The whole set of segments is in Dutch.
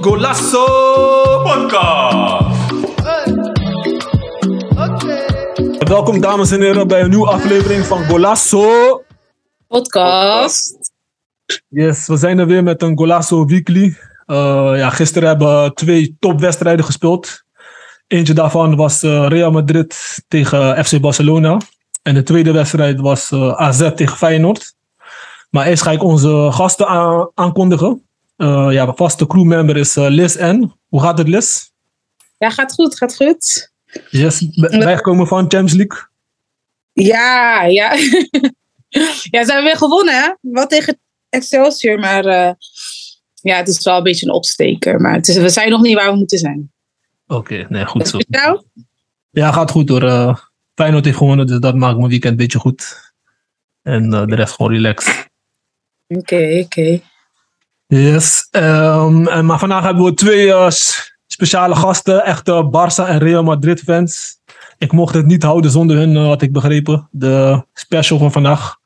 Golasso Podcast. Welkom dames en heren bij een nieuwe aflevering van Golasso. Podcast. Yes, we zijn er weer met een Golasso Weekly. Uh, ja, gisteren hebben we twee topwedstrijden gespeeld. Eentje daarvan was uh, Real Madrid tegen FC Barcelona. En de tweede wedstrijd was uh, AZ tegen Feyenoord. Maar eerst ga ik onze gasten aan aankondigen. Uh, ja, vaste crewmember is uh, Liz N. Hoe gaat het, Liz? Ja, gaat goed, gaat goed. Yes, bijgekomen van Champions League. Ja, ja. ja, ze hebben weer gewonnen, hè? Wel tegen Excelsior, maar uh, ja, het is wel een beetje een opsteker. Maar het is, we zijn nog niet waar we moeten zijn. Oké, okay, nee, goed zo. jou? Ja, gaat goed hoor. Feyenoord heeft gewonnen, dus dat maakt mijn weekend een beetje goed. En uh, de rest gewoon relaxed. Oké, okay, oké. Okay. Yes, um, en, maar vandaag hebben we twee uh, speciale gasten, echte Barça en Real Madrid fans. Ik mocht het niet houden zonder hun, uh, had ik begrepen. De special van vandaag.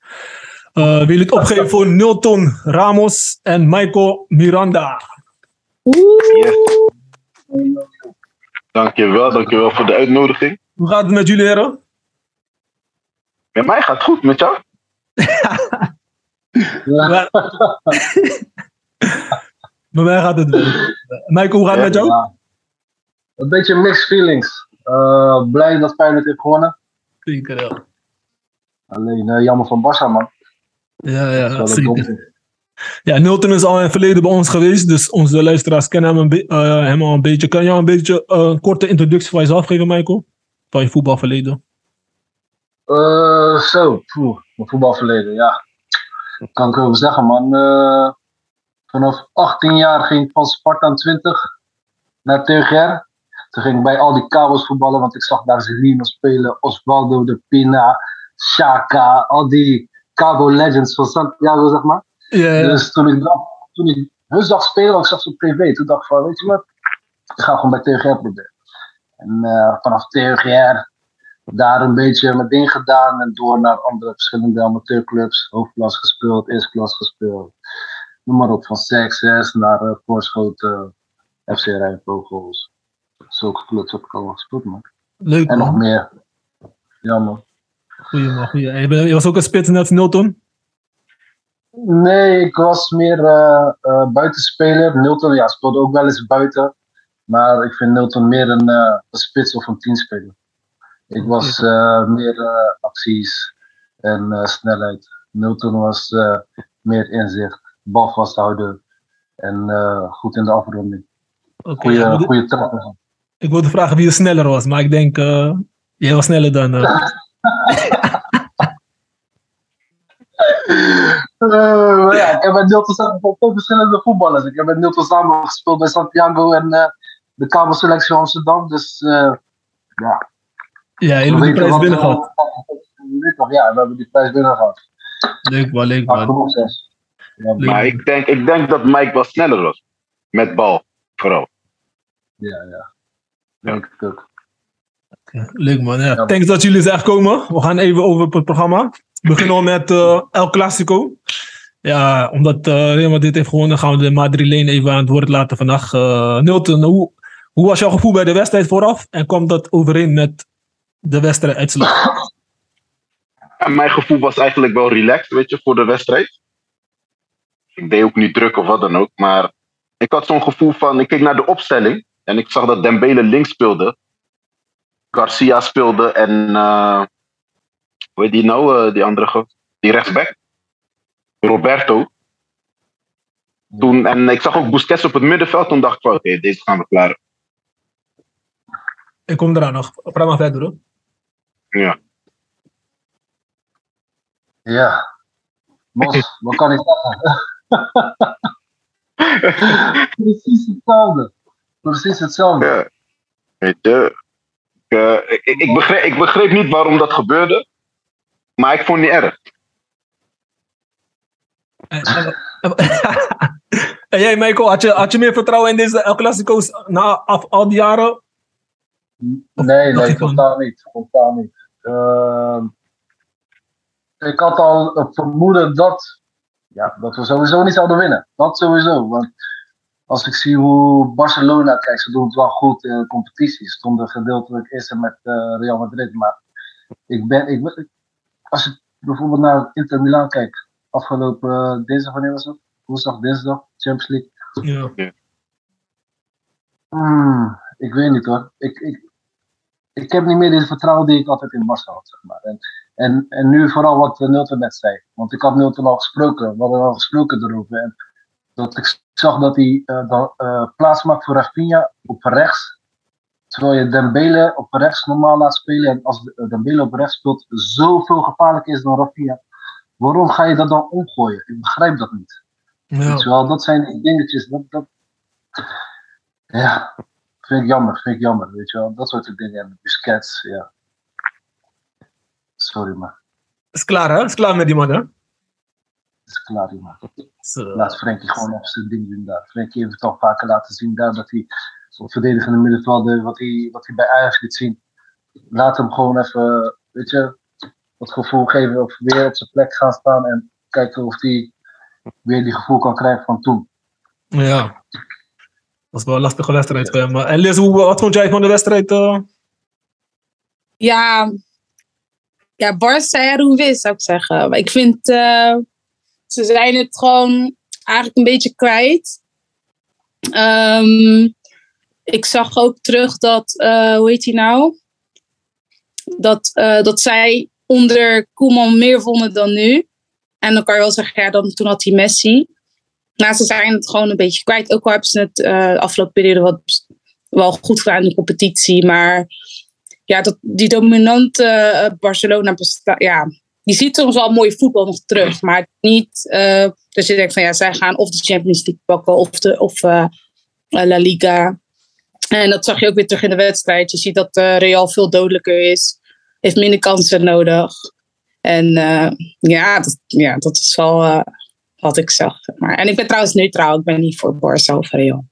Uh, wil je het opgeven voor Nilton Ramos en Michael Miranda? Yes. Dankjewel, dankjewel voor de uitnodiging. Hoe gaat het met jullie heren? Met mij gaat het goed, met jou? Bij mij gaat het wel. Michael, hoe gaat het met jou? Ja. Een beetje mixed feelings. Uh, blij dat Feyenoord heeft gewonnen. Zeker, ja. Alleen uh, jammer van Barça, man. Ja, ja, zeker. Ja, Nilton is al in het verleden bij ons geweest, dus onze luisteraars kennen hem, een uh, hem al een beetje. Kan je jou een beetje een korte introductie van jezelf geven, Michael? Van je voetbalverleden? Zo, poeh, mijn voetbalverleden, ja. Dat kan ik wel zeggen, man vanaf 18 jaar ging ik van Sparta 20 naar TGR. Toen ging ik bij al die kabels voetballen, want ik zag daar Zelino spelen, Osvaldo de Pina, Shaka, al die Cabo Legends van Santiago, zeg maar. Yeah. Dus toen ik, toen ik hun zag spelen, ik zag ze op tv, toen dacht ik van, weet je wat, ik ga gewoon bij TGR proberen. En uh, vanaf TGR daar een beetje mijn ding gedaan en door naar andere verschillende amateurclubs, hoofdklas gespeeld, eerste klas gespeeld noem maar op, van CXS naar uh, Voorschoten, FC Rijnvogels. Zulke clubs heb ik al gespeeld, man. Leuk, En man. nog meer. Ja, man. Goeie, man. Goeie. Je was ook een spits als Nilton? Nee, ik was meer uh, uh, buitenspeler. Nilton ja, speelde ook wel eens buiten. Maar ik vind Nilton meer een, een spits of een teamspeler. Ik was meer acties en snelheid. Nilton was meer inzicht bal vasthouden en uh, goed in de afronding. Okay, goeie, ja, goeie trap. Ik wilde vragen wie er sneller was, maar ik denk, uh, jij was sneller dan. Uh. uh, ja, ik heb met Nilton samen verschillende voetballers. Ik heb met Nilton samen gespeeld bij Santiago en de kabelselectie van Amsterdam. Dus ja. Ja, jullie hebben die prijs binnen gehad. Ja, we hebben die prijs binnen gehad. Leuk man, leuk man. Ja, maar ik denk, ik denk dat Mike wel sneller was. Met bal, vooral. Ja, ja. Denk ik ook. Leuk man, ja. ja Thanks dat jullie zijn gekomen. We gaan even over het programma. We beginnen al met uh, El Clasico. Ja, omdat uh, Real Madrid heeft gewonnen, gaan we de Madrileen even aan het woord laten vandaag. Uh, Nilton, hoe, hoe was jouw gevoel bij de wedstrijd vooraf? En kwam dat overeen met de wedstrijd uitslag? Ja, mijn gevoel was eigenlijk wel relaxed, weet je, voor de wedstrijd ik deed ook niet druk of wat dan ook. Maar ik had zo'n gevoel van, ik keek naar de opstelling en ik zag dat Dembele links speelde. Garcia speelde en uh, hoe heet die nou, uh, die andere, die rechtsback? Roberto. Toen, en ik zag ook Busquets op het middenveld, toen dacht ik oké, okay, deze gaan we klaren. Ik kom eraan nog, praat maar verder hoor. Ja. Ja. Mos, wat kan ik zeggen? Precies hetzelfde. Precies hetzelfde. Ja. Weet je, ik, uh, ik, ik, begreep, ik begreep niet waarom dat gebeurde, maar ik vond het niet erg. en jij, Michael, had je, had je meer vertrouwen in deze El Clasico's na af, al die jaren? Nee, nee, totaal niet. Totaal niet. Uh, ik had al het vermoeden dat, ja, dat we sowieso niet zouden winnen. Dat sowieso. Want als ik zie hoe Barcelona, kijk, ze doen het wel goed in de competitie. Ze stonden gedeeltelijk eerst met uh, Real Madrid. Maar ik ben, ik, als je bijvoorbeeld naar Inter Milan kijkt, afgelopen uh, dinsdag, wanneer was het? Woensdag, dinsdag, Champions League. Ja. Hmm, ik weet niet hoor. Ik, ik, ik heb niet meer het vertrouwen die ik altijd in Barca had, zeg maar. En, en, en nu vooral wat Nulten net zei. Want ik had Nulten al gesproken, we hadden al gesproken erover. En dat ik zag dat hij uh, uh, plaats maakt voor Rafinha op rechts. Terwijl je Dembele op rechts normaal laat spelen. En als Dembele op rechts speelt, zoveel gevaarlijker is dan Rafinha. Waarom ga je dat dan omgooien? Ik begrijp dat niet. Ja. Wel, dat zijn dingetjes. Dat, dat, ja, vind ik jammer, vind ik jammer. Weet je wel, dat soort dingen. En Busquets, ja. Sorry, maar. Is klaar, hè? Is klaar met die man, hè? Is klaar, die man. Laat Frenkie gewoon even zijn ding doen daar. Frenkie heeft het al vaker laten zien daar dat hij zo'n verdedigende middenvelder, wat hij, wat hij bij Ajax liet zien. Laat hem gewoon even, weet je, het gevoel geven of weer op zijn plek gaan staan en kijken of hij weer die gevoel kan krijgen van toen. Ja. Dat was wel een lastige wedstrijd voor hem. En Liz, wat vond jij van de wedstrijd? Uh? Ja, ja, Barca hoe wist, zou ik zeggen. Maar ik vind, uh, ze zijn het gewoon eigenlijk een beetje kwijt. Um, ik zag ook terug dat, uh, hoe heet hij nou? Dat, uh, dat zij onder Koeman meer vonden dan nu. En dan kan je wel zeggen, ja, dan, toen had hij Messi. Maar ze zijn het gewoon een beetje kwijt. Ook al hebben ze het uh, de afgelopen periode wat, wel goed gedaan in de competitie. Maar ja, dat, die dominante uh, Barcelona, ja, je ziet soms wel mooie voetbal nog terug. Maar niet uh, dat je denkt van ja, zij gaan of de Champions League pakken of, de, of La Liga. En dat zag je ook weer terug in de wedstrijd. Je ziet dat Real veel dodelijker is. Heeft minder kansen nodig. En ja, dat, ja, dat is wel wat ik zag. Maar. En ik ben trouwens neutraal. Ik ben niet voor Barca of Real.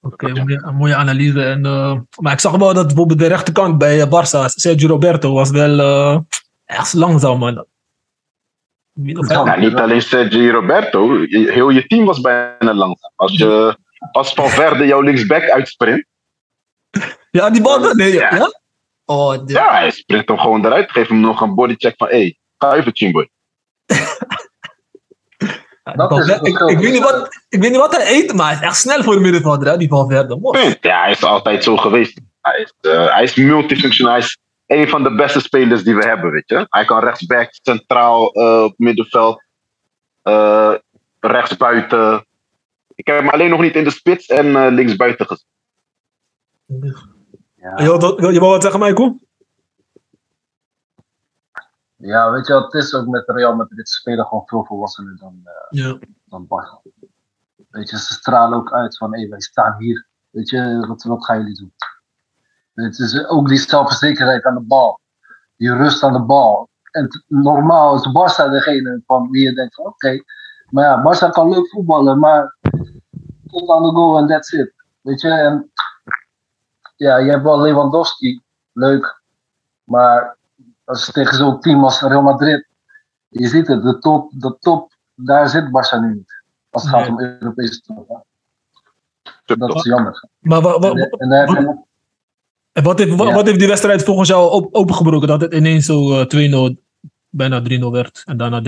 Oké, okay, mooie, mooie, analyse. En, uh, maar ik zag wel dat bijvoorbeeld de rechterkant bij Barça, Sergio Roberto, was wel uh, echt langzaam, man. Ja, niet alleen Sergio Roberto, heel je team was bijna langzaam. Als, je, als Van Verde jouw linksback uitsprint. Ja, die bal, nee, ja. ja? Oh, ja, hij sprint hem gewoon eruit. Geef hem nog een bodycheck van, hé, hey, ga even, Chimboy. ik, ik, weet niet wat, ik weet niet wat hij eet, maar hij is echt snel voor de middenvelder, die Valverde. Ja, hij is altijd zo geweest. Hij is, uh, hij is multifunctioneel. Hij is een van de beste spelers die we hebben, weet je. Hij kan rechtsback, centraal, uh, middenveld, uh, rechtsbuiten. Ik heb hem alleen nog niet in de spits en uh, linksbuiten gezien. Ja. Je, wil, je wat zeggen, Michael? Ja, weet je wat het is ook met Real Madrid? Ze spelen gewoon veel volwassener dan, uh, ja. dan Barca. Weet je, ze stralen ook uit van, hé, hey, wij staan hier. Weet je, wat, wat gaan jullie doen? Het is ook die zelfverzekerheid aan de bal. Die rust aan de bal. En normaal is Barça degene van wie je denkt van, oké. maar ja, Barça kan leuk voetballen, maar tot aan de goal en that's it. Weet je, en ja, je hebt wel Lewandowski, leuk. Maar als je tegen zo'n team als Real Madrid, je ziet het, de top, de top daar zit Barça nu niet. Als het gaat om Europese top. Dat is jammer. Maar wat, wat, en wat, heeft, wat, heeft die wedstrijd volgens jou op, opengebroken? Dat het ineens zo uh, 2-0, bijna 3-0 werd en daarna 3-1?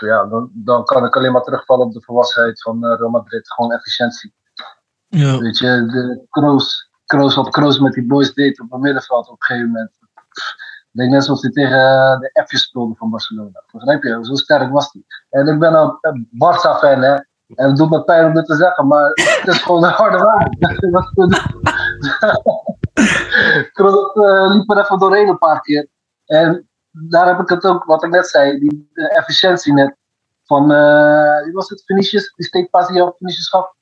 Ja, dan, dan kan ik alleen maar terugvallen op de volwassenheid van uh, Real Madrid. Gewoon efficiëntie. Ja. Weet je, de Kroos, Kroos wat Kroos met die boys deed op het middenveld op een gegeven moment. Ik denk net zoals hij tegen eh, de F's speelde van Barcelona. Begrijp je? Zo sterk was hij. En ik ben een Barça-fan, hè. En het doet me pijn om dit te zeggen, maar het is gewoon een harde waarheid. Kroos uh, liep er even doorheen een paar keer. En daar heb ik het ook, wat ik net zei, die efficiëntie net. Van, uh, wie was het? Vinicius? Die steekpas die op Vinicius gaf.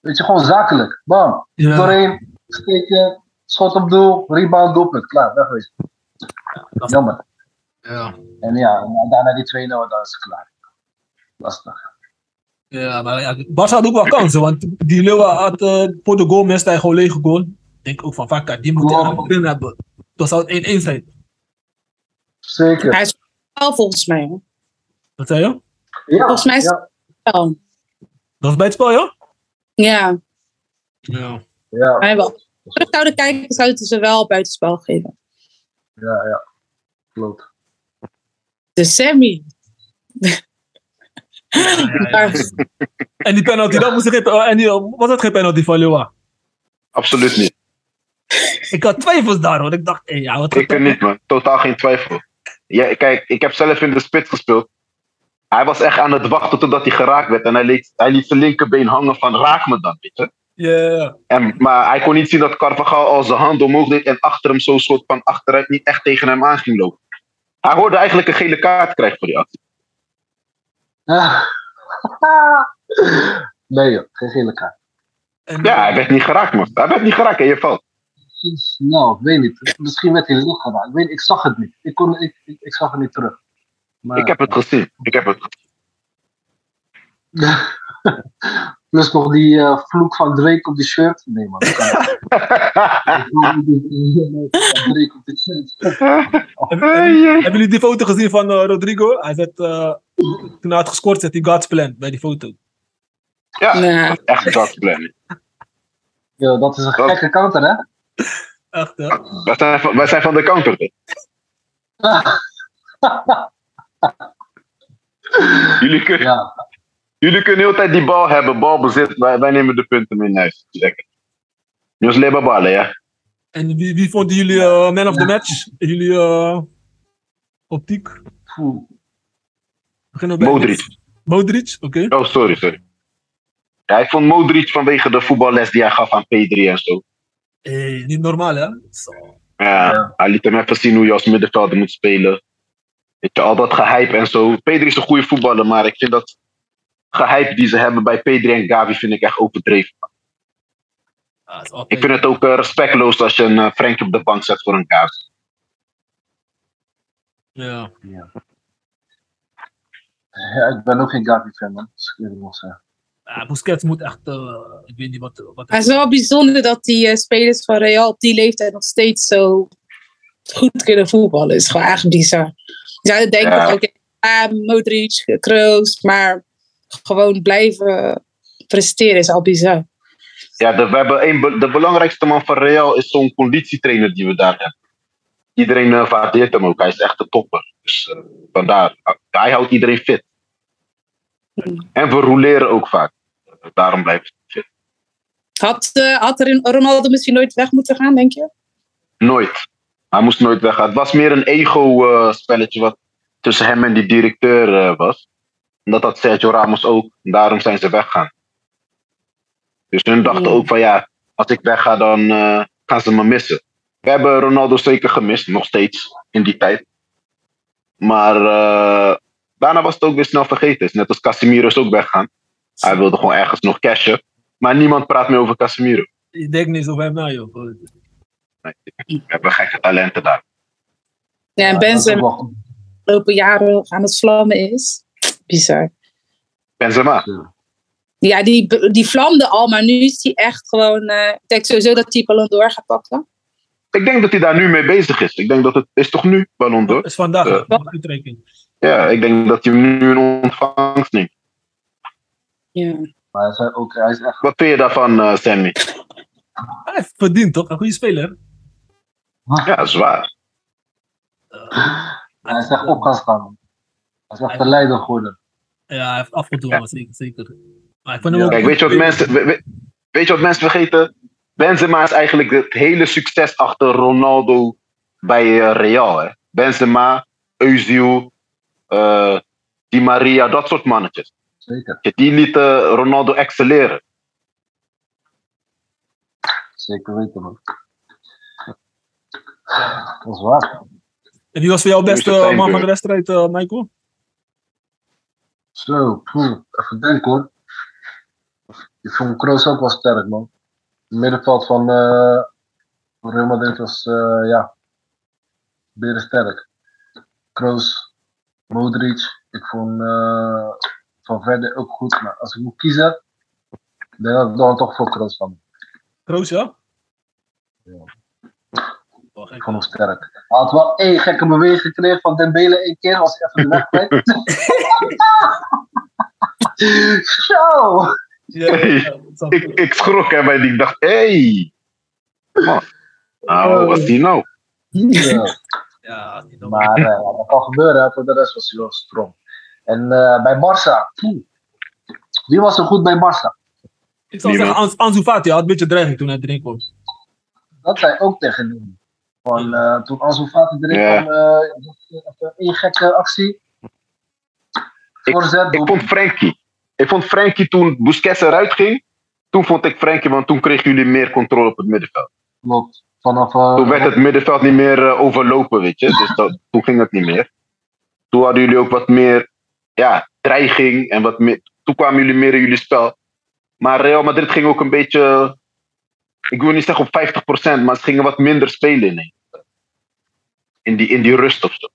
Weet je, gewoon zakelijk. Bam. Ja. Doorheen, steken, schot op doel, rebound, doelpunt. Klaar, weg geweest. Ja, Jammer. Ja. En ja, daarna die 2-0, dan is het klaar. Lastig. Ja, maar ja, Barca had ook wel kansen, want die Leeuwen had uh, voor de goal miste hij gewoon lege goal. denk ook van Vakka, die moet je Oh. aan het begin hebben. Dan zou het 1-1 zijn. Zeker. Hij is wel volgens mij. hoor. Wat zei je? Ja, volgens mij is- ja, Wel. Dat is bij het spel, ja? Ja, Ja. Ja, hij wel. Terug zouden kijken, zouden ze wel buitenspel geven. ja, ja. Klopt. De semi. En die penalty, dat moest geen, oh, en die, was dat geen penalty van Leeuwen? Absoluut niet. Ik had twijfels daar, hoor. Ik dacht, hé, ja, wat Ik niet, man. Totaal geen twijfel. Ja, kijk, ik heb zelf in de spits gespeeld. Hij was echt aan het wachten totdat hij geraakt werd. En hij liet, hij liet zijn linkerbeen hangen van raak me dan, weet je. Ja. En, maar hij kon niet zien dat Carvajal al zijn hand omhoog deed en achter hem zo'n soort van achteruit niet echt tegen hem aan ging lopen. Hij hoorde eigenlijk een gele kaart krijgen voor die actie. Ja. nee joh, geen gele kaart. En, Ja, hij werd niet geraakt, man. Hij werd niet geraakt en je valt. Snel, ik weet niet. Misschien werd hij licht geraakt. Ik, weet, ik zag het niet. Ik, kon, ik, ik, ik zag het niet terug. Maar, Ik heb het gezien. Ik heb het gezien. Plus nog die eh, vloek van Drake op die shirt. Nee man, dat kan niet. Drake op die shirt. Hebben, jullie die foto gezien van eh, Rodrigo? Hij zet, eh, toen hij had gescoord, zet hij God's plan bij die foto. Ja, is echt God's plan. Yo, dat is een gekke counter hè? Echt, hè? Wij zijn van, wij zijn van de counter. Jullie, kunnen, ja, jullie kunnen heel tijd die bal hebben, balbezit. Wij, wij nemen de punten mee naar huis. Lekker. Jongens, leba ballen, ja. En wie, wie vonden jullie eh, man of the match? In jullie eh, optiek? Beginnen bij Modric. Modric, oké. Oh, sorry, sorry. Ja, ik vond Modric vanwege de voetballes die hij gaf aan P3 en zo. Hey, niet normaal, hè? Zo. Ja, Ja. hij liet hem even zien hoe je als middenvelder moet spelen. Weet je, al dat gehype en zo. Pedri is een goede voetballer, maar ik vind dat gehype die ze hebben bij Pedri en Gavi vind ik echt overdreven. Is Ik vind het ook eh, respectloos als je een uh, Frenkie op de bank zet voor een Gavi. Ja. Ja. ja, ik ben ook geen Gavi-fan man. Ik weet het nog zeggen. Ja, Busquets moet echt, eh, ik weet niet wat, wat het is wel bijzonder dat die eh, spelers van Real op die leeftijd nog steeds zo goed kunnen voetballen. Het is gewoon echt bizar. Je zou denken, Ja. oké, ah, Modric, Kroos, maar gewoon blijven presteren is al bizar. Ja, de, we hebben een, de belangrijkste man van Real is zo'n conditietrainer die we daar hebben. Iedereen eh, waardeert hem ook. Hij is echt de topper. Dus eh, vandaar. Hij houdt iedereen fit. Hmm. En we roleren ook vaak. Daarom blijft het fit. Had, eh, had er Ronaldo misschien nooit weg moeten gaan, denk je? Nooit. Hij moest nooit weggaan. Het was meer een ego-spelletje wat tussen hem en die directeur was. En dat had Sergio Ramos ook. En daarom zijn ze weggaan. Dus hun dachten Ja. ook van ja, als ik wegga dan eh, gaan ze me missen. We hebben Ronaldo zeker gemist, nog steeds in die tijd. Maar eh, daarna was het ook weer snel vergeten. Net als Casemiro is ook weggaan. Hij wilde gewoon ergens nog cashen. Maar niemand praat meer over Casemiro. Ik denk niet zo bij mij, joh. Nee, we hebben gekke talenten daar. Ja, en Benzema afgelopen jaren aan het vlammen is. Bizar. Benzema. Ja, die, die vlamde al, maar nu is hij echt gewoon... eh, ik denk sowieso dat hij Ballon d'Or gaat pakken. Ik denk dat hij daar nu mee bezig is. Ik denk dat het is toch nu Ballon d'Or? is vandaag, Ja. uh, uitreiking. Ja, ik denk dat hij hem nu in ontvangst neemt. Ja. Maar hij is ook, hij is echt Wat vind je daarvan, eh, Sammy? Hij heeft verdiend, toch? Een goede speler. Ja, zwaar. Hij is echt op gaan staan. Hij is echt de leider geworden. Ja, hij heeft afgedwongen, zeker, zeker. Maar ik vond hem Ja. ook Kijk, weet je wat mensen, we- we- weet je wat mensen vergeten? Benzema is eigenlijk het hele succes achter Ronaldo bij eh, Real. Hè? Benzema, Özil, eh, Di Maria, dat soort mannetjes. Zeker, Die lieten Ronaldo excelleren. zeker weten man. Dat is waar. En wie was voor jou beste man van de wedstrijd, eh, Michael? Zo, poeh, even denken hoor. Ik vond Kroos ook wel sterk man. Het middenveld van, van Real Madrid was, eh, ja, beren sterk. Kroos, Modric, ik vond eh, Van Verde ook goed. Maar als ik moet kiezen, dan denk ik dan toch voor Kroos van. Kroos, ja? Hem sterk. Hij had wel één gekke beweging gekregen van Dembele één keer, als hij even de weg kwijt. Zo! Ja, ja, Ik, ik schrok hè, bij die. Ik dacht, hé. Hey. Man. Nou, wat was die nou? Ja. Ja, die dan- Maar dat kan gebeuren, voor de rest was hij wel strong. En eh, bij Barça, wie was er goed bij Barça? Ik zou zeggen, Ans- Ansu Fati had een beetje dreiging toen hij erin kwam. Dat zei ook tegen hem. Van, eh, toen Ansu Fati erin Ja. kwam, eh, eh, één gekke actie. Ik- Voorzet, Ik doelpunt. vond Frenkie. Ik vond Frenkie toen Busquets eruit ging. Toen vond ik Frenkie, want toen kregen jullie meer controle op het middenveld. Klopt. Vanaf, Toen werd het middenveld niet meer overlopen, weet je. Dus dat, toen ging het niet meer. Toen hadden jullie ook wat meer ja, dreiging en wat meer. Toen kwamen jullie meer in jullie spel. Maar Real Madrid ging ook een beetje. Ik wil niet zeggen op 50%, maar ze gingen wat minder spelen in één. In die, in die rust of zo.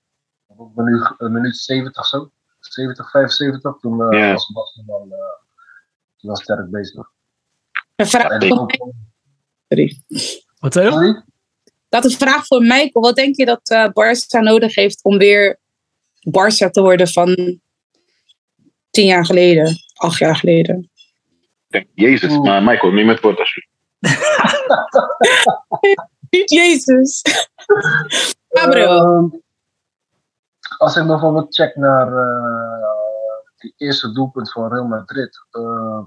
Op minuut, een minuut 70 zo. 70, 75. Toen eh, Ja. was Bas wel, eh, wel sterk bezig. Een vraag En voor Sorry. Wat zei je? Dat een vraag voor Michael. Wat denk je dat eh Barça nodig heeft om weer Barça te worden van tien jaar geleden, acht jaar geleden? Ik denk, Jezus, maar Michael, neem het woord alsjeblieft. Niet Jezus. Ehm, als ik bijvoorbeeld check naar eh die eerste doelpunt van Real Madrid. eh,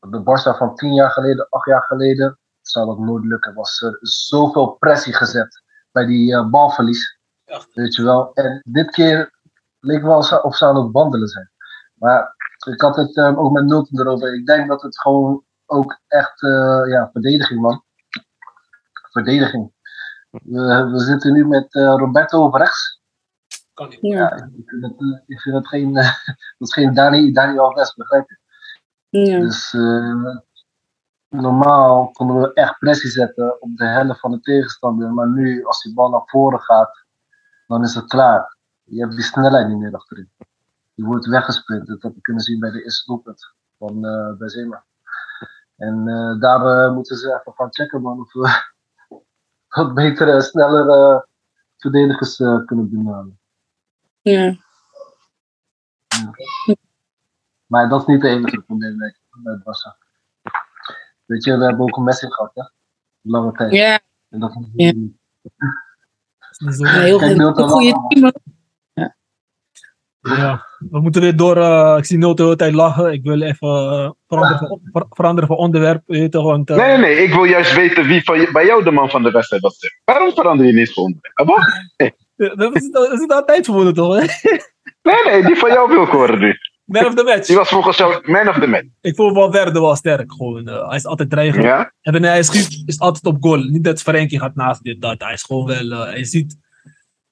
de Barça van tien jaar geleden, acht jaar geleden, zou dat nooit lukken. Was er zoveel pressie gezet bij die eh, balverlies. Ja. Weet je wel. En dit keer leek wel of ze aan het wandelen zijn. Maar ik had het eh, ook met Milton erover. Ik denk dat het gewoon ook echt, eh, ja, verdediging man. Verdediging. We, we zitten nu met eh, Roberto op rechts. Kan niet. Ja. Ja, ik vind dat, eh, ik vind dat geen, dat is geen Dani, Dani Alves, begrijp je? Ja. Dus eh, normaal konden we echt pressie zetten op de helft van de tegenstander. Maar nu, als die bal naar voren gaat, dan is het klaar. Je hebt die snelheid niet meer achterin. Je wordt weggesprint. Dat heb je kunnen zien bij de eerste doelpunt van eh Benzema. En eh, daar eh, moeten ze even gaan checken man, of we wat betere, snellere verdedigers eh, kunnen benaderen. Ja. Maar dat is niet de enige probleem denk ik, bij Barca. Weet je, we hebben ook een Messi gehad, hè? Lange tijd. ja, En dat Ja. Is zo- een heel goede wel. team. Ja, we moeten weer door. eh, ik zie Noot de hele tijd lachen. Ik wil even eh, veranderen, van, ver- veranderen van onderwerp. Je toch, want, eh, Nee, nee. Ik wil juist weten wie van je- bij jou de man van de wedstrijd was. Waarom verander je niet voor onderwerp? Ah, Dat is, dat is daar tijd voor toch? Hè? Nee, nee, die van jou wil ik horen nu. Man of the match. Die was volgens jou man of the match. Ik voel Valverde wel sterk. Gewoon, hij is altijd dreigend. Ja? En wanneer hij schiet, is altijd op goal. Niet dat Frenkie gaat naast dit, dat. Hij is gewoon wel... hij ziet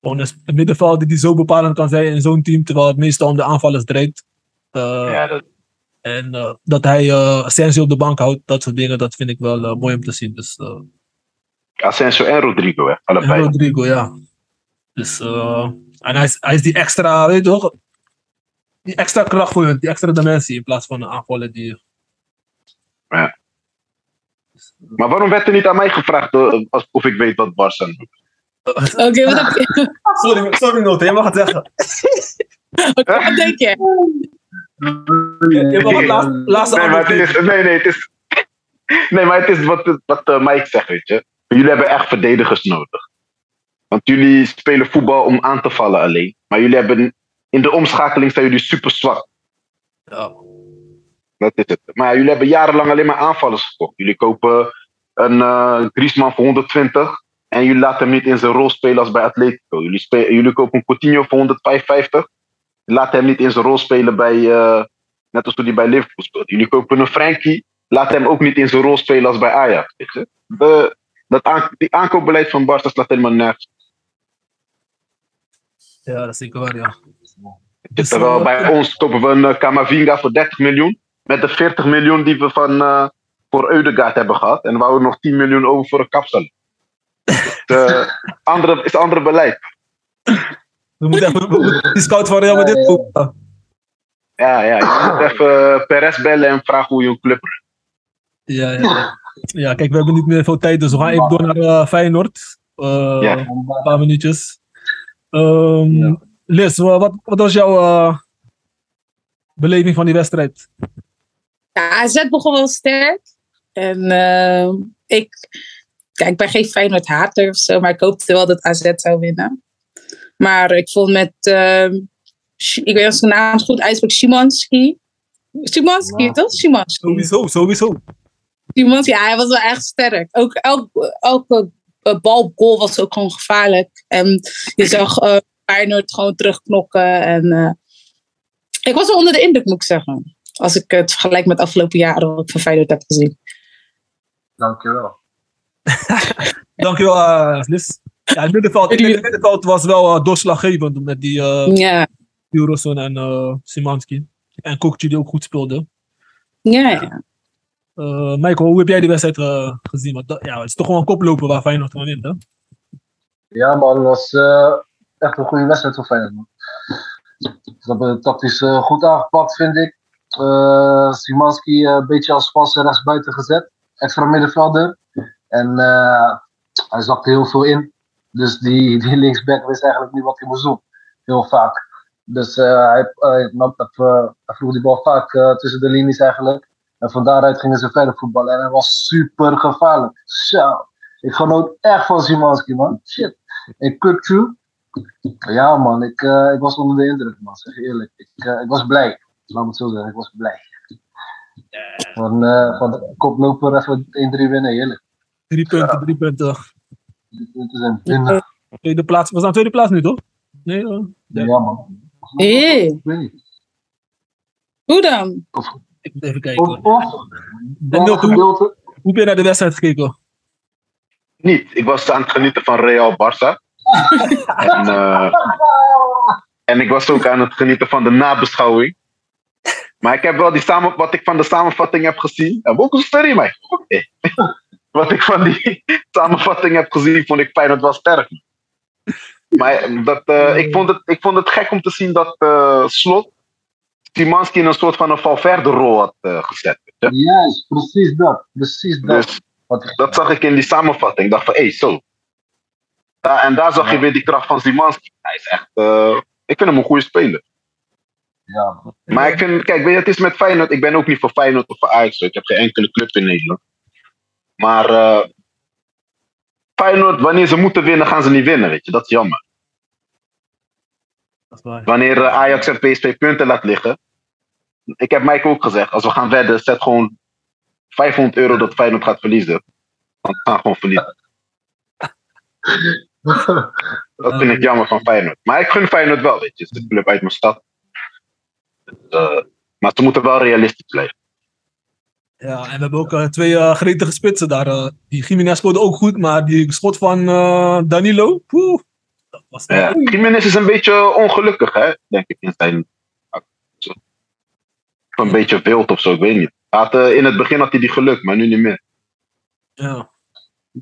gewoon een middenvelder die zo bepalend kan zijn in zo'n team. Terwijl het meestal om de aanvallers draait. Eh, Ja, dat, En eh, dat hij eh Asensio op de bank houdt. Dat soort dingen, dat vind ik wel mooi om te zien. Dus, Asensio en Rodrigo, hè? en Allebei. Rodrigo, ja. Dus, en hij is, hij is die extra, weet je toch? Die extra kracht voor hun, die extra dimensie in plaats van een aanvaller die. Maar waarom werd er niet aan mij gevraagd of ik weet wat Barca doet? Oké, wat, heb je- Sorry, sorry Note, jij mag het zeggen. Oké, wat denk je? Je mag het laatst- laatste Nee, maar antwoord het is, nee, nee, het is, nee, maar het is wat, wat eh, Mike zegt, weet je. Jullie hebben echt verdedigers nodig. Want jullie spelen voetbal om aan te vallen alleen. Maar jullie hebben, in de omschakeling zijn jullie super zwak. Ja. Dat is het. Maar jullie hebben jarenlang alleen maar aanvallers gekocht. Jullie kopen een eh Griezmann voor 120. En jullie laten hem niet in zijn rol spelen als bij Atletico. Jullie, spe- jullie kopen een Coutinho voor 155. Laat hem niet in zijn rol spelen bij, eh, net als toen hij bij Liverpool speelt. Jullie kopen een Frankie. Laat hem ook niet in zijn rol spelen als bij Ajax. Weet je? De, dat aan, die aankoopbeleid van Barca slaat helemaal nergens. ja, dat is zeker waar, ja. Dus, Terwijl eh, bij ons kopen we een eh, Camavinga voor 30 miljoen. Met de 40 miljoen die we van, eh, voor Eudegaard hebben gehad. En waar we nog 10 miljoen over voor een kapsel. Het eh, andere, is andere beleid. We moeten even die scout van Real Madrid. Ja, ja. Je moet even eh, Perez bellen en vragen hoe je een club. Ja, ja, ja. ja, kijk, we hebben niet meer veel tijd, dus we gaan even door naar eh, Feyenoord. Eh, Ja. Een paar minuutjes. Ehm Ja. Liz, wa- wat, wat was jouw eh, beleving van die wedstrijd? Ja, AZ begon wel sterk. En ik, kijk, ik ben geen Feyenoord hater of zo, maar ik hoopte wel dat AZ zou winnen. Maar ik vond met, eh, Sh- ik weet niet of ik zijn naam goed uitspreek, Szymanski. Szymanski, Ja. toch? Szymanski. Sowieso, sowieso. Szymanski, ja, hij was wel echt sterk. Ook elke, elke eh, balgoal was ook gewoon gevaarlijk. En je zag eh Feyenoord gewoon terugknokken. En eh, ik was wel onder de indruk, moet ik zeggen. Als ik het vergelijk met de afgelopen jaren wat ik van Feyenoord heb gezien. Dankjewel. Dankjewel, uh, Liz. Ja, het middenveld, het middenveld was wel eh, doorslaggevend met die uh, en uh, Simanski. En Kokje die ook goed speelde. ja, ja. Uh, Michael, hoe heb jij die wedstrijd uh, gezien? Want dat, ja, het is toch gewoon een koploper waar Feyenoord van wint, hè? Ja man, het was eh, echt een goede wedstrijd voor Feyenoord. man. Ze hebben het tactisch eh, goed aangepakt, vind ik. Eh Simanski eh, een beetje als vaste rechtsbuiten gezet. Extra middenvelder. En eh, hij zakte heel veel in. Dus die, die linksback wist eigenlijk niet wat hij moest doen. Heel vaak. Dus eh, hij, hij, nam- eh, hij vroeg die bal vaak tussen de linies eigenlijk. En van daaruit gingen ze verder voetballen. En hij was super gevaarlijk. Zo. Ik genoot echt van Simanski, man. Shit. En Kukcu. Ja, man. Ik, ik was onder de indruk, man. Zeg je eerlijk. Ik, ik was blij. Laat me het zo zeggen. Ik was blij. Van, van de koploper even 1-3 winnen. Heerlijk. Drie punten, drie punten. Die punten zijn binnen. Tweede plaats, we zijn tweede plaats nu, toch? Nee, uh, Ja, man. Hey. Ik weet niet. Hoe dan? ik moet even kijken. Of, of, En derde Milton, gedeelte. Hoe ben je naar de wedstrijd gekeken? Niet. Ik was aan het genieten van Real Barça. en, eh, en ik was ook aan het genieten van de nabeschouwing. Maar ik heb wel die samen, wat ik van de samenvatting heb gezien. En ook een story, mij. Wat ik van die samenvatting heb gezien, vond ik Feyenoord wel sterk. Maar dat, eh, ik, vond het, ik vond het gek om te zien dat eh, Slot Simanski in een soort van een Valverde-rol had eh, gezet. Juist, precies dat. Precies dat. Dus Wat dat zag ik in die samenvatting. Ik dacht van, hé, hey, zo. Ja, en daar zag je weer die kracht van Simanski. Hij is echt, eh, ik vind hem een goede speler. ja. Maar ik vind, kijk, weet je, het is met Feyenoord. Ik ben ook niet voor Feyenoord of voor Ajax. Ik heb geen enkele club in Nederland. Maar eh, Feyenoord, wanneer ze moeten winnen, gaan ze niet winnen, weet je. Dat is jammer. Dat is waar. Wanneer eh, Ajax en PSV punten laat liggen. Ik heb Mike ook gezegd, als we gaan wedden, zet gewoon 500 euro dat Feyenoord gaat verliezen. Dan gaan we gewoon verliezen. Dat vind ik jammer van Feyenoord. Maar ik gun Feyenoord wel, weet je. Het is de club uit mijn stad. Dus, eh, maar ze moeten wel realistisch blijven. Ja, en we hebben ook eh, twee eh, gretige spitsen daar. eh. die Jiménez speelde ook goed, maar die schot van eh, Danilo, poeh, dat was Ja. Jiménez is een beetje ongelukkig, hè, denk ik, in zijn. Of een beetje wild of zo, ik weet niet. Had, in het begin had hij die geluk, maar nu niet meer. Ja.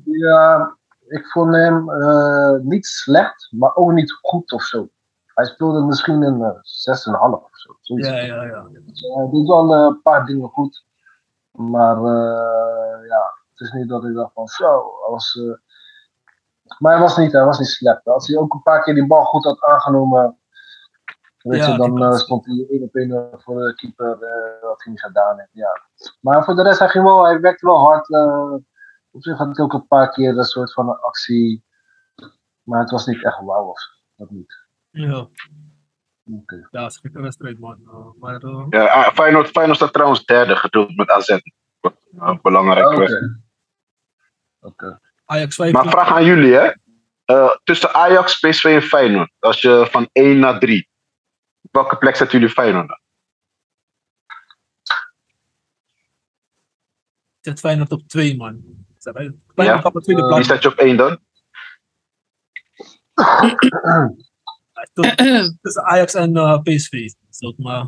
Ja, ik vond hem eh, niet slecht, maar ook niet goed of zo. Hij speelde misschien een eh, 6,5 of zo. Zoiets. Ja, ja, ja. Dus, hij doet wel een paar dingen goed. Maar eh, ja, het is niet dat ik dacht van zo. Eh, maar hij was, niet, hij was niet slecht. Als hij ook een paar keer die bal goed had aangenomen, weet Ja, je, dan eh, stond hij één op één voor de keeper wat hij niet gedaan heeft. Ja. Maar voor de rest, hij, ging wel, hij werkte wel hard. eh, op zich had hij ook een paar keer een soort van een actie. Maar het was niet echt wauw of. Dat niet. Ja, Oké. ja, gekke wedstrijd, man. Eh, maar eh, Ja, ah, Feyenoord, Feyenoord staat trouwens derde, geduld met AZ. Een belangrijke Oké. wedstrijd. Oké. Ajax 5. Maar vraag aan jullie, hè. Eh, tussen Ajax, PSV en Feyenoord. Als je van 1 naar 3. Op welke plek zetten jullie Feyenoord dan? zet Feyenoord op 2, man. Feyenoord Ja. op tweede Eh, Wie plaats. zet je op 1 dan? Tussen- Tussen Ajax en eh, PSV. Maar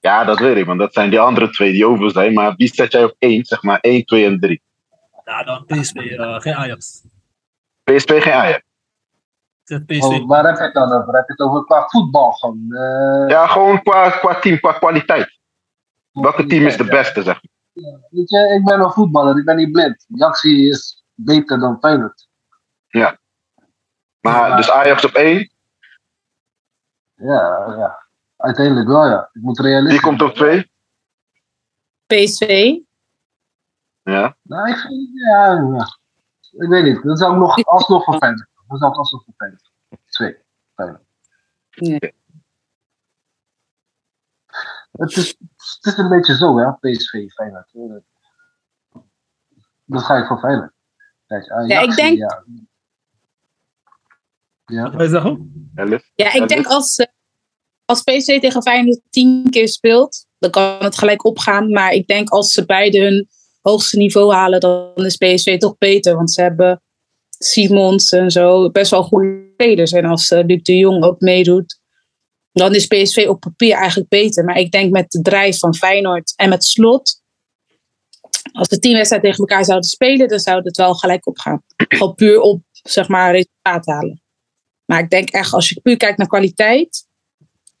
Ja, dat weet ik, want dat zijn die andere twee die over zijn. Maar wie zet jij op 1? Zeg maar 1, 2 en 3. ja, dan PSV, eh, geen Ajax. PSV geen Ajax. Oh, waar heb je het dan over? Heb je het over qua voetbal gewoon? Eh, Ja, gewoon qua, qua team, qua kwaliteit. Welke team is de beste, zeg maar? Weet je, ik ben een voetballer, ik ben niet blind. Jaxi is beter dan Feyenoord. Maar dus Ajax op één. Ja, ja. Uiteindelijk wel, ja. Ik moet Wie realistisch komt op twee? PSV. Ja. Nou, ik vind, ja, ja. Ik weet niet. Dat zou ik nog alsnog voor Feyenoord. Dat zou ik alsnog voor Feyenoord. Twee. Feyenoord. Ja. Het is, het is een beetje zo, hè, PSV, Feyenoord. Dat ga ik voor Feyenoord. Kijk, Ajax, Ja, ik denk- Ja. ja. Wat zeggen? Ellis. Ja, ik denk als, eh, als PSV tegen Feyenoord tien keer speelt, dan kan het gelijk opgaan. Maar ik denk als ze beide hun hoogste niveau halen, dan is PSV toch beter. Want ze hebben Simons en zo best wel goede spelers. En als eh, Luc de Jong ook meedoet, dan is PSV op papier eigenlijk beter. Maar ik denk met de drijf van Feyenoord en met slot, als de tien wedstrijden tegen elkaar zouden spelen, dan zou het wel gelijk opgaan. Gewoon puur op, zeg maar, resultaat halen. Maar ik denk echt, als je puur kijkt naar kwaliteit,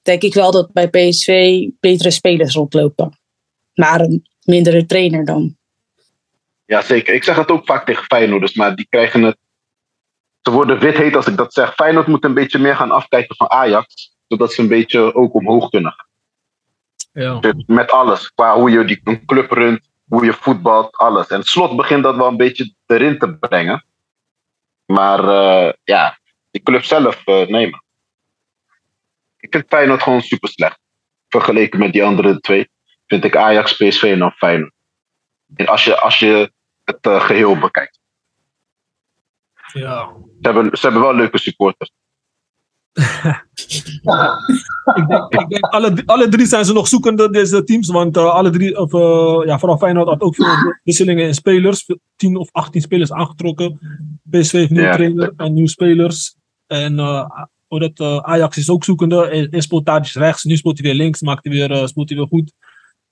denk ik wel dat bij PSV betere spelers rondlopen. Maar een mindere trainer dan. Ja, zeker. Ik zeg het ook vaak tegen Feyenoorders, maar die krijgen het. Ze worden wit heet als ik dat zeg. Feyenoord moet een beetje meer gaan afkijken van Ajax, zodat ze een beetje ook omhoog kunnen. Ja. Met alles. Qua hoe je die, een club runt, hoe je voetbalt, alles. En slot begint dat wel een beetje erin te brengen. Maar eh, ja, die club zelf, eh, nee man. Ik vind Feyenoord gewoon super slecht. Vergeleken met die andere twee vind ik Ajax, PSV en dan Feyenoord. En als je, als je het eh, geheel bekijkt. ja. Ze hebben, ze hebben wel leuke supporters. Ik denk, ik denk alle, alle drie zijn ze nog zoekende, deze teams. Want eh, alle drie, of, eh, ja, vooral Feyenoord had ook veel wisselingen in spelers. 10 of 18 spelers aangetrokken. PSV heeft nieuwe Ja. trainer en nieuwe spelers. En hoe dat, eh, Ajax is ook zoekende. E- Eerst speelt Tadic rechts, nu speelt hij weer links. Maakt hij weer, speelt hij weer goed.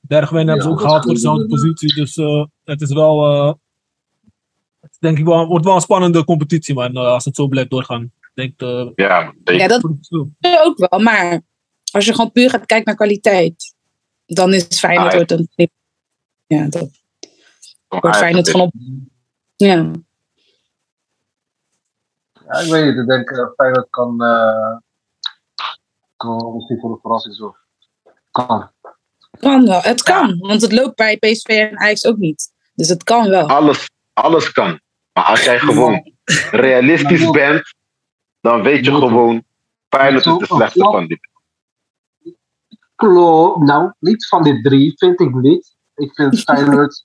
Bergwijn hebben ze ook dat gehaald voor dezelfde positie. Dus eh, het is wel, eh, het denk ik wel, wordt wel een spannende competitie, man. als het zo blijft doorgaan. Denk, Ja. Ja, dat ook wel. Maar als je gewoon puur gaat kijken naar kwaliteit, dan is Feyenoord Ah, ja. wordt een. Ja, dat wordt Feyenoord gewoon op. Ja. Ja, ik weet niet. Ik denk uh, Feyenoord kan, uh, kan misschien voor de verrassing zorgen. Kan. Kan wel. Het kan. Want het loopt bij PSV en Ajax ook niet. Dus het kan wel. Alles, alles kan. Maar als jij gewoon realistisch bent, dan weet je gewoon, Feyenoord is de slechtste van die. Klopt. Nou, niet van die drie, vind ik niet. Ik vind Feyenoord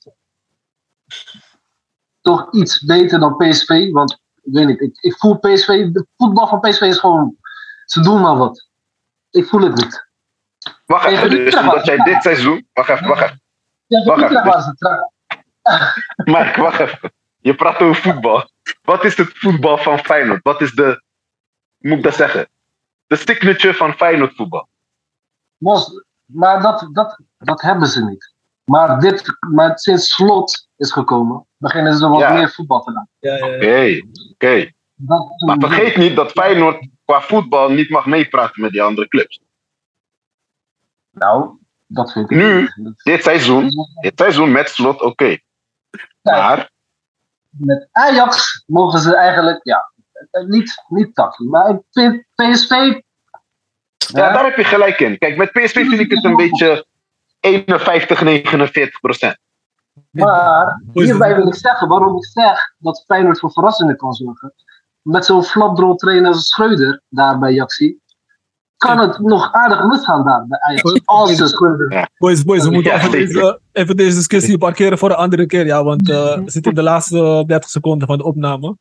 toch iets beter dan PSV. Want weet niet, ik, ik voel PSV, de voetbal van PSV is gewoon, ze doen maar wat. Ik voel het niet. Wacht even, dus omdat jij dit seizoen. Wacht even, wacht even. Ja, Wacht even. ze trouw. Mark, wacht even. Je praat over voetbal. Wat is het voetbal van Feyenoord? Wat is de, moet ik dat zeggen? De signature van Feyenoord voetbal. Mos, maar dat, dat, dat hebben ze niet. Maar, dit, maar sinds slot is gekomen, beginnen ze wat Ja. meer voetbal te ja, ja. Oké, oké. Maar vergeet niet dat Feyenoord qua voetbal niet mag meepraten met die andere clubs. Nou, dat vind ik Nu? niet. Dit seizoen, dit seizoen met slot, oké. Maar, Met Ajax mogen ze eigenlijk, ja, niet, niet takken. Maar ik vind PSV. ja, daar heb je gelijk in. Kijk, met PSV vind ik het een beetje 51, 49 procent. Maar hierbij wil ik zeggen, waarom ik zeg dat Feyenoord voor verrassingen kan zorgen. Met zo'n flapdrol trainer als Schreuder daar bij Jaxi. Kan het nog aardig misgaan daar bij Ajax. Als ze Schreuder. Boys, boys, we moeten even, deze, even deze discussie parkeren voor een andere keer. Ja, want eh, we zitten in de laatste 30 seconden van de opname.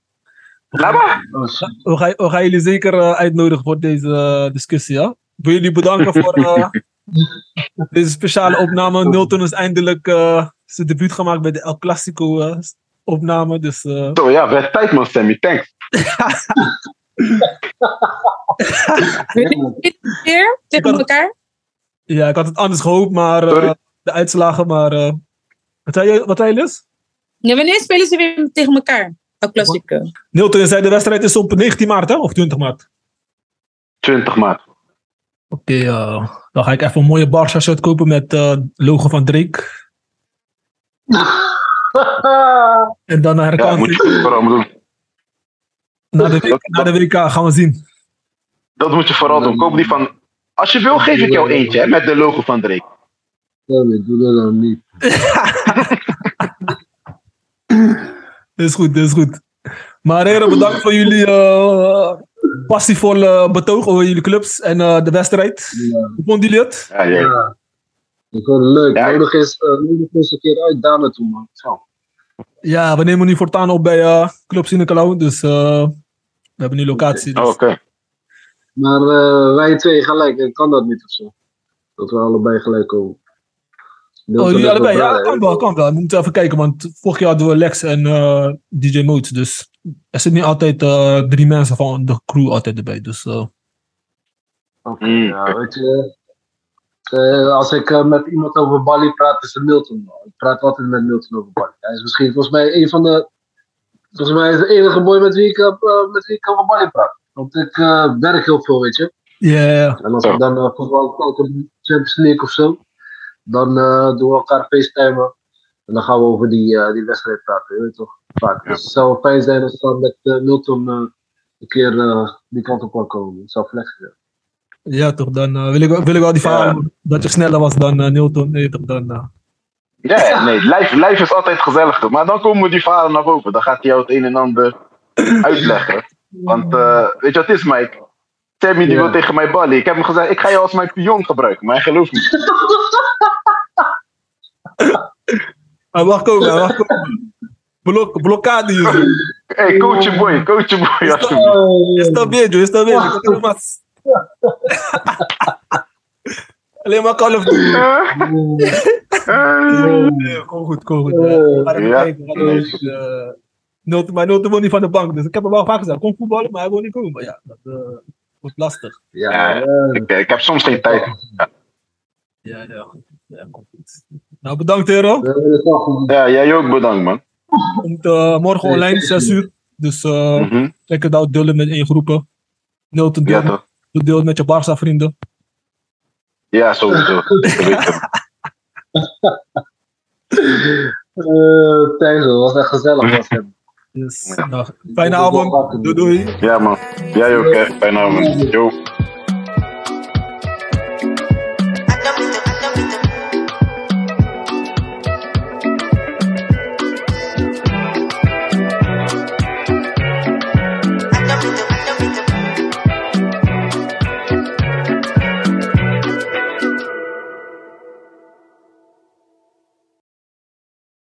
We gaan, we gaan jullie zeker eh, uitnodigen voor deze eh, discussie. Ja? Ik wil jullie bedanken voor eh, deze speciale opname. Nilton is eindelijk eh, zijn debuut gemaakt bij de El Clasico eh, opname. Dus eh, Zo ja, werd tijd man, Sammy. Thanks. Dit weer tegen elkaar? ja, ik had het anders gehoopt, maar eh, de uitslagen. Maar eh, wat zei je, wat zei je Liz? Ja, wanneer spelen ze weer tegen elkaar? Oh, klassieke. Nilton je zei de wedstrijd is op 19 maart hè? of 20 maart? 20 maart. Oké, eh, dan ga ik even een mooie Barca shirt kopen met eh logo van Drake. En dan naar de Ja, moet je vooral doen. Na de, WK, na de WK gaan we zien. Dat moet je vooral doen. Koop die van. Als je wil, geef ik jou eentje hè, met de logo van Drake. Nee, doe dat dan niet. Is goed, dit is goed. Maar heren, bedankt voor jullie eh passievolle betoog over jullie clubs en eh, de wedstrijd. Ja. Hoe vonden jullie het? Ja, ja. Ja. Ik vond het leuk. Ja. Nodig eens, uh, nodig eens een keer uit daar naartoe, man. Zo. Ja, we nemen nu voortaan op bij eh Club Sinekalo, dus eh, we hebben nu locatie. Oh, Dus. Oké. Maar eh, wij twee gelijk, eh, kan dat niet of zo? Dat we allebei gelijk komen. Oh, jullie allebei? Ja, kan wel, kan wel. We moeten even kijken, want vorig jaar hadden we Lex en eh, DJ Moot, dus er zitten niet altijd eh, drie mensen van de crew altijd erbij. Dus eh, Oké, Mm. ja, weet je. eh, als ik met iemand over Bali praat, is het Milton. Ik praat altijd met Milton over Bali. Hij is misschien volgens mij een van de. Volgens mij is de enige boy met wie ik, eh, met wie ik over Bali praat. Want ik eh, werk heel veel, weet je. ja, ja. En als we dan uh, voetbal ook in Champions League of zo, dan eh, doen we elkaar facetimen. En dan gaan we over die, eh, die wedstrijd praten, je weet toch? Vaak. Ja. Dus het zou fijn zijn als dan met eh, Milton eh, een keer eh, die kant op kan komen. Het zou flex zijn. ja, toch, dan wil, ik, wil ik wel die verhaal dat je sneller was dan eh, Newton. Nee, toch, dan, eh, Ja, nee, live, live is altijd gezelliger. Maar dan komen die verhalen naar boven. Dan gaat hij jou het een en ander uitleggen. Want eh, weet je wat het is, Mike? Sammy die Ja. wil tegen mij ballen. Ik heb hem gezegd, ik ga jou als mijn pion gebruiken. Maar hij gelooft niet. Hij mag komen, hij mag komen. Blok, blokkade hier. Hé, hey, coach je boy, coach je boy. alsjeblieft. Está está bien. Ik kan maar- Alleen maar Call of Duty. Ja, Kom goed, kom goed. Eh. Eh, Noten- Maar Noten wil niet van de bank, dus ik heb hem wel vaak gezegd. Kom voetballen, maar hij wil niet komen. Maar ja, dat eh, wordt lastig. Ja, Ja, eh, ik, ik heb soms geen tijd. Ja, ja. ja komt goed. Nou, bedankt Hero. goed. Ja, jij ook bedankt, man. Komt eh, morgen online, 6 uur. Dus eh Mhm. check het out, deel het met één groepen. Nilton, Ja, deel, toch? deel het met je Barca vrienden. Ja, sowieso. Eh, Thijs, dat was echt gezellig. Was. Dus, nou, fijne avond. Doei doei. Ja, man. Jij ook, hè. Fijne avond. Yo.